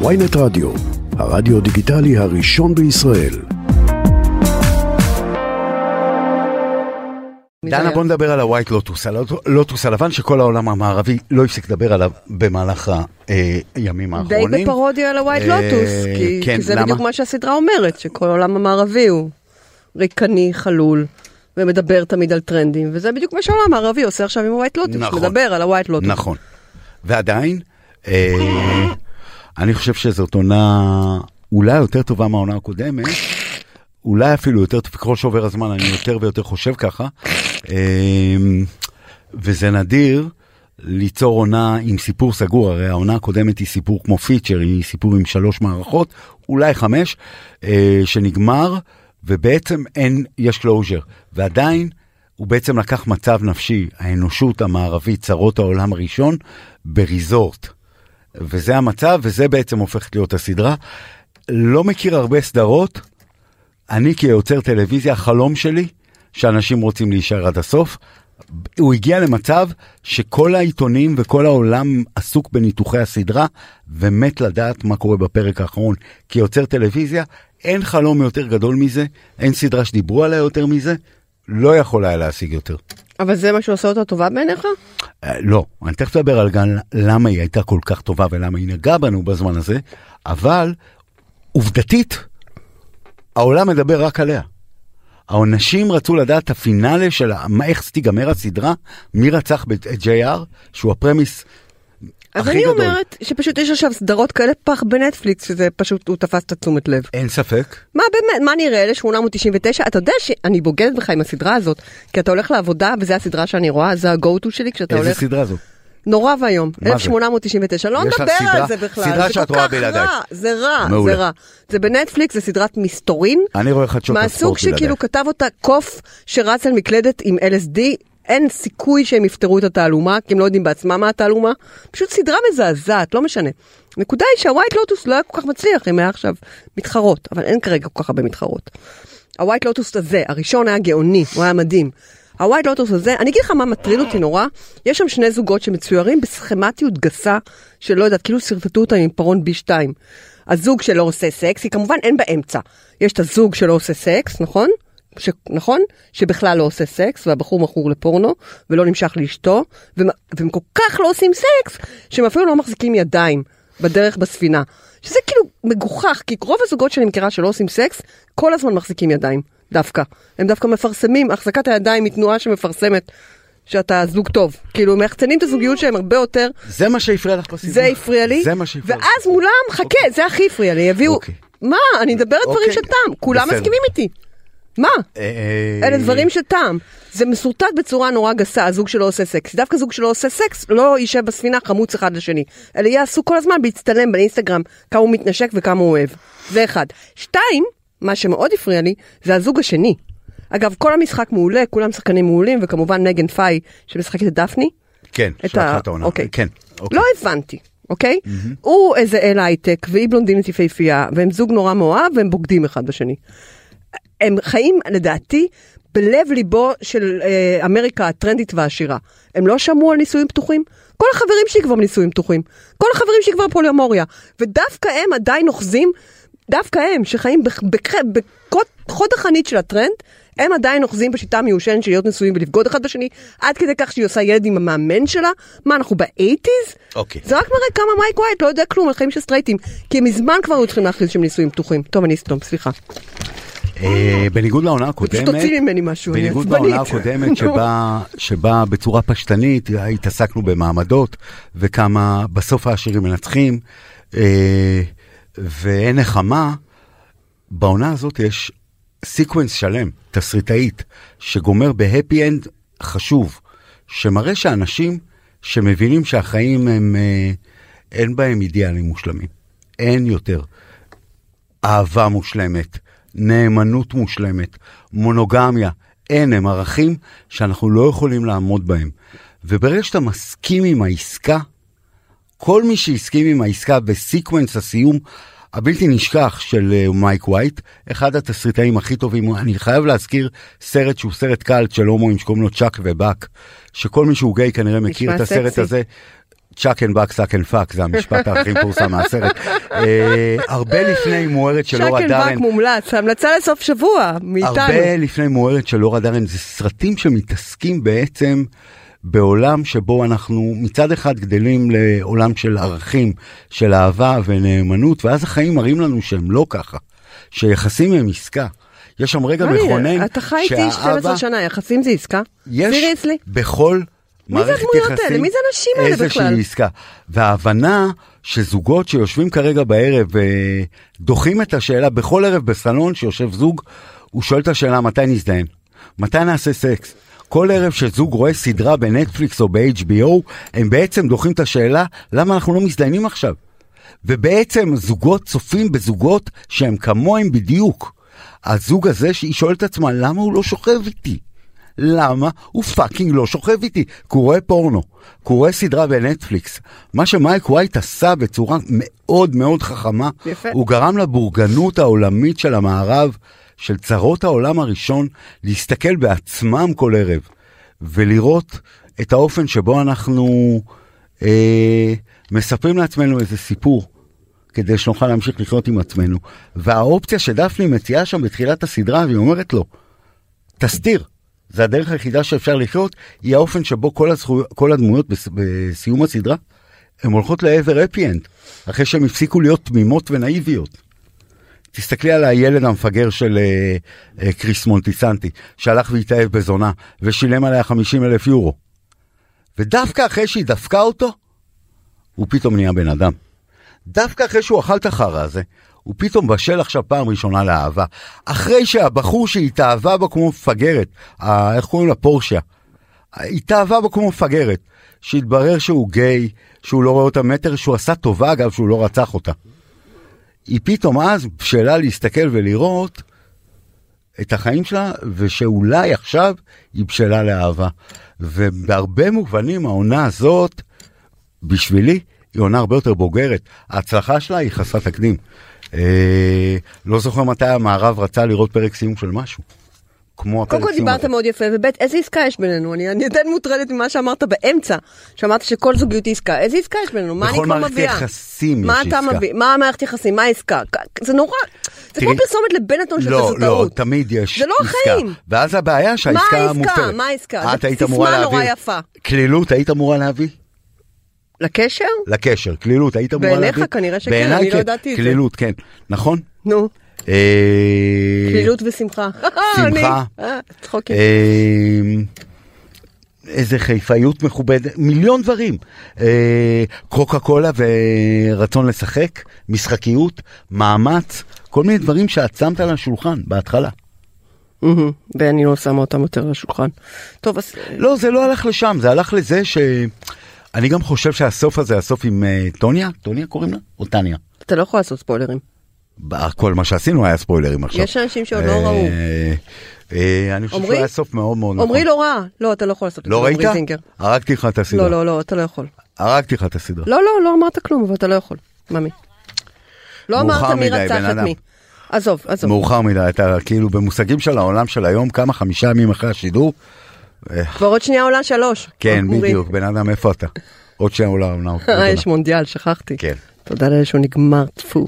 ויינט רדיו, הרדיו דיגיטלי הראשון בישראל. דנה בואי נדבר על ה White Lotus, על הלוטוס הלבן שכל העולם המערבי לא הפסיק לדבר עליו במהלך הימים האחרונים. די בפרודיה על ה White אה, Lotus, כי כן, כי זה? בדיוק מה שהסדרה אומרת, שכל העולם המערבי הוא ריקני, חלול, ומדבר תמיד על טרנדים, וזה בדיוק מה שהעולם המערבי עושה עכשיו עם ה White Lotus, נכון. מדבר על ה White Lotus. נכון. ועדיין, אה, אני חושב שזאת עונה אולי יותר טובה מהעונה הקודמת, אולי אפילו יותר, ככל שעובר הזמן אני יותר ויותר חושב ככה, אה, וזה נדיר ליצור עונה עם סיפור סגור, הרי העונה הקודמת היא סיפור כמו feature, היא סיפור עם שלוש מערכות, אולי חמש, אה, שנגמר, ובעצם אין, יש closure, ועדיין הוא בעצם לקח מצב נפשי, האנושות המערבית, צרות העולם הראשון, בריזורט. וזה המצב, וזה בעצם הופכת להיות הסדרה. לא מכיר הרבה סדרות, אני כיוצר טלוויזיה, החלום שלי, שאנשים רוצים להישאר עד הסוף. הוא הגיע למצב שכל העיתונים וכל העולם עסוק בניתוחי הסדרה, ומת לדעת מה קורה בפרק האחרון. כיוצר טלוויזיה, אין חלום יותר גדול מזה, אין סדרה שדיברו עליה יותר מזה, לא יכול היה להשיג יותר. אבל זה מה שעושה אותה טובה בעיניך? אה, לא, אני תכף אדבר על גם למה היא הייתה כל כך טובה ולמה היא נגעה בנו בזמן הזה, אבל עובדתית, העולם מדבר רק עליה. האנשים רצו לדעת את הפינאלה של איך תיגמר הסדרה, מי רצח את JR, שהוא הפרמיס אז אני גדול. אומרת שפשוט יש עכשיו סדרות כאלה פח בנטפליקס, שזה פשוט, הוא תפס את התשומת לב. אין ספק. מה באמת, מה נראה, 1899? אתה יודע שאני בוגדת בך עם הסדרה הזאת, כי אתה הולך לעבודה וזה הסדרה שאני רואה, זה ה-go to שלי כשאתה איזה הולך. סדרה זו? נורא ואיום, מה זה? 1899, לא נדבר על זה בכלל, סדרה זה שאת כל רואה כך בלעדיי. רע, זה רע, מעולה. זה רע. זה בנטפליקס, זה סדרת מסתורין, אני רואה חדשות מהסוג הספורט שכאילו בלעדיי. כתב אותה קוף שרץ על מקלדת עם LSD, אין סיכוי שהם יפתרו את התעלומה, כי הם לא יודעים בעצמם מה התעלומה. פשוט סדרה מזעזעת, לא משנה. הנקודה היא שה White Lotus לא היה כל כך מצליח, אם היה עכשיו מתחרות, אבל אין כרגע כל כך הרבה מתחרות. ה White Lotus הזה, הראשון היה גאוני, הוא היה מדהים. ה White Lotus הזה, אני אגיד לך מה מטריד אותי נורא, יש שם שני זוגות שמצוירים בסכמטיות גסה, שלא יודעת, כאילו שרטטו אותה עם עיפרון B 2 הזוג שלא עושה סקס, היא כמובן אין באמצע. יש את הזוג שלא עושה סקס, נכון? ש... נכון? שבכלל לא עושה סקס, והבחור מכור לפורנו, ולא נמשך לאשתו, והם, והם כל כך לא עושים סקס, שהם אפילו לא מחזיקים ידיים בדרך בספינה. שזה כאילו מגוחך, כי רוב הזוגות שאני מכירה שלא עושים סקס, כל הזמן מחזיקים ידיים, דווקא. הם דווקא מפרסמים, החזקת הידיים היא תנועה שמפרסמת שאתה זוג טוב. כאילו, הם מייחצנים את הזוגיות שלהם הרבה יותר, זה מה שהפריע לך בסדרה? זה הפריע לי, זה מה שהפריע לך. ואז מולם, חכה, זה הכי הפריע לי, יביאו, אוקיי. מה, אני מדברת דברים אוקיי. של טעם, כולם בסדר. מסכימים איתי. מה? אה, אלה דברים של טעם. זה מסורטט בצורה נורא גסה, הזוג שלא עושה סקס. דווקא זוג שלא עושה סקס לא יישב בספינה חמוץ אחד לשני. אלא יהיה עסוק כל הזמן בהצטלם באינסטגרם כמה הוא מתנשק וכמה הוא אוהב. זה אחד. שתיים, מה שמאוד הפריע לי, זה הזוג השני. אגב, כל המשחק מעולה, כולם שחקנים מעולים, וכמובן מייגן פאהי שמשחקת את דפני. כן, את של ה- אחת העונה. אוקיי. כן, אוקיי. לא הבנתי, אוקיי? הוא איזה איל הייטק, והיא בלונדינית יפהפייה, והם זוג נורא מאוהב, והם בוגדים אחד בשני. הם חיים, לדעתי, בלב ליבו של אה, אמריקה הטרנדית והעשירה. הם לא שמעו על נישואים פתוחים? כל החברים שלי כבר בנישואים פתוחים. כל החברים שלי כבר פוליאמוריה. ודווקא הם עדיין אוחזים, דווקא הם, שחיים בח- בח- בקוד- חוד החנית של הטרנד, הם עדיין אוחזים בשיטה המיושנת של להיות נשואים ולבגוד אחד בשני, עד כדי כך שהיא עושה ילד עם המאמן שלה? מה, אנחנו ב eighties? אוקיי. זה רק מראה כמה מייק ווייט לא יודע כלום על חיים של סטרייטים, כי מזמן כבר היו צריכים להכריז שהם נישואים פתוחים. טוב, אני אסתום, סליחה. אה, בניגוד לעונה הקודמת, פשוט תוציא ממני משהו, אני בניגוד. לעונה הקודמת שבה, שבה בצורה פשטנית התעסקנו במעמדות וכמה בסוף העשירים מנצחים אה, ואין נחמה, בעונה הזאת יש סיקוונס שלם, תסריטאית, שגומר בהפי אנד חשוב, שמראה שאנשים שמבינים שהחיים הם, אה, אין בהם אידיאלים מושלמים, אין יותר. אהבה מושלמת, נאמנות מושלמת, מונוגמיה, אין, הם ערכים שאנחנו לא יכולים לעמוד בהם. וברגע שאתה מסכים עם העסקה, כל מי שהסכים עם העסקה בסיקוונס הסיום הבלתי נשכח של אה, מייק ווייט, אחד התסריטאים הכי טובים, אני חייב להזכיר סרט שהוא סרט קאלט של הומואים שקוראים לו צ'אק ובאק, שכל מי שהוא גיי כנראה מכיר את הסרט סקסי. הזה. Chuck and Buck suck and fuck, זה המשפט הכי מפורסם מהסרט. אה, הרבה לפני מוארת של לורה דרן, מומלץ, המלצה לסוף שבוע, מאיתנו. הרבה לפני מוארת של לורה דרן, זה סרטים שמתעסקים בעצם בעולם שבו אנחנו מצד אחד גדלים לעולם של ערכים, של אהבה ונאמנות, ואז החיים מראים לנו שהם לא ככה, שיחסים הם עסקה. יש שם רגע מכונן, אתה חי איתי 12 שנה, יחסים זה עסקה? יש? בכל מי זה הדמויות האלה? מי זה האנשים האלה בכלל? איזושהי עסקה. וההבנה שזוגות שיושבים כרגע בערב ודוחים את השאלה, בכל ערב בסלון שיושב זוג, הוא שואל את השאלה מתי נזדיין? מתי נעשה סקס? כל ערב שזוג רואה סדרה בנטפליקס או ב-HBO, הם בעצם דוחים את השאלה למה אנחנו לא מזדיינים עכשיו. ובעצם זוגות צופים בזוגות שהם כמוהם בדיוק. הזוג הזה שהיא שואלת את עצמה למה הוא לא שוכב איתי? למה הוא fucking לא שוכב איתי? כי הוא רואה פורנו, כי הוא רואה סדרה בנטפליקס. מה שמייק ווייט עשה בצורה מאוד מאוד חכמה, יפה. הוא גרם לבורגנות העולמית של המערב, של צרות העולם הראשון, להסתכל בעצמם כל ערב, ולראות את האופן שבו אנחנו אה, מספרים לעצמנו איזה סיפור. כדי שנוכל להמשיך לחיות עם עצמנו. והאופציה שדפני מציעה שם בתחילת הסדרה, והיא אומרת לו, תסתיר. זה הדרך היחידה שאפשר לחיות, היא האופן שבו כל, הזכו... כל הדמויות בס... בסיום הסדרה, הן הולכות לעבר הפי אנד, אחרי שהן הפסיקו להיות תמימות ונאיביות. תסתכלי על הילד המפגר של אה, אה, כריס מולטיסנטי, שהלך והתאהב בזונה, ושילם עליה 50 אלף יורו. ודווקא אחרי שהיא דפקה אותו, הוא פתאום נהיה בן אדם. דווקא אחרי שהוא אכל את החרא הזה, הוא פתאום בשל עכשיו פעם ראשונה לאהבה. אחרי שהבחור שהתאהבה בו כמו מפגרת, ה- איך קוראים לה? פורשיה. התאהבה בו כמו מפגרת, שהתברר שהוא גיי, שהוא לא רואה אותה מטר, שהוא עשה טובה אגב שהוא לא רצח אותה. היא פתאום אז בשלה להסתכל ולראות את החיים שלה, ושאולי עכשיו היא בשלה לאהבה. ובהרבה מובנים העונה הזאת, בשבילי, היא עונה הרבה יותר בוגרת. ההצלחה שלה היא חסרת תקדים. אה, לא זוכר מתי המערב רצה לראות פרק סיום של משהו. כמו הפרק קודם כל סיום דיברת. מאוד יפה, וב' איזה עסקה יש בינינו? אני אני עדיין מוטרדת ממה שאמרת באמצע, שאמרת שכל זוגיות היא עסקה, איזה עסקה יש בינינו? מה אני בכל כבר מערכת מביאה? יחסים מה יש אתה עסקה. מביא? מה המערכת יחסים? מה העסקה? זה נורא, זה כמו פרסומת לבנטון של לא, כזאת לא, טעות. תמיד יש זה לא עסקה. החיים. ואז הבעיה שהעסקה מה העסקה? מופרת. מה העסקה? את היית סיסמה אמורה נורא להביא... יפה. קלילות היית אמורה להביא? לקשר? לקשר, קלילות היית אמורה בעיניך להביא? כנראה שכן, בעיניי אני לא כן, ידעתי את זה. קלילות, כן. נכון? נו, אה, קלילות ושמחה. שמחה. אה, צחוקים. אה, איזה חיפאיות מכובדת, מיליון דברים. אה, קוקה קולה ורצון לשחק, משחקיות, מאמץ, כל מיני דברים שאת שמת על השולחן בהתחלה. ואני לא שמה אותם יותר על השולחן. טוב, אז לא, זה לא הלך לשם, זה הלך לזה ש... אני גם חושב שהסוף הזה, הסוף עם אה, טוניה, טוניה קוראים לה? או טניה? אתה לא יכול לעשות ספוילרים. כל מה שעשינו היה ספוילרים עכשיו. יש אנשים שעוד לא אה, ראו. אה, אני חושב? שהוא היה סוף מאוד מאוד נכון. עמרי לא ראה. לא, אתה לא יכול לעשות את זה. לא ראית? הרגתי לך את הסדרה. לא, לא, לא, אתה לא יכול. הרגתי לך את הסדרה. לא, לא, לא אמרת כלום, אבל אתה לא יכול. ממי. לא אמרת מי רצח את. מי. עזוב, עזוב. מאוחר מדי, אתה כאילו במושגים של העולם של היום, כמה חמישה ימים אחרי השידור? כבר עוד שנייה עולה שלוש. כן. בדיוק, בן אדם, איפה אתה? עוד שנייה עולה העונה. אה, יש מונדיאל, שכחתי. כן. תודה לאל שהוא נגמר, טפו.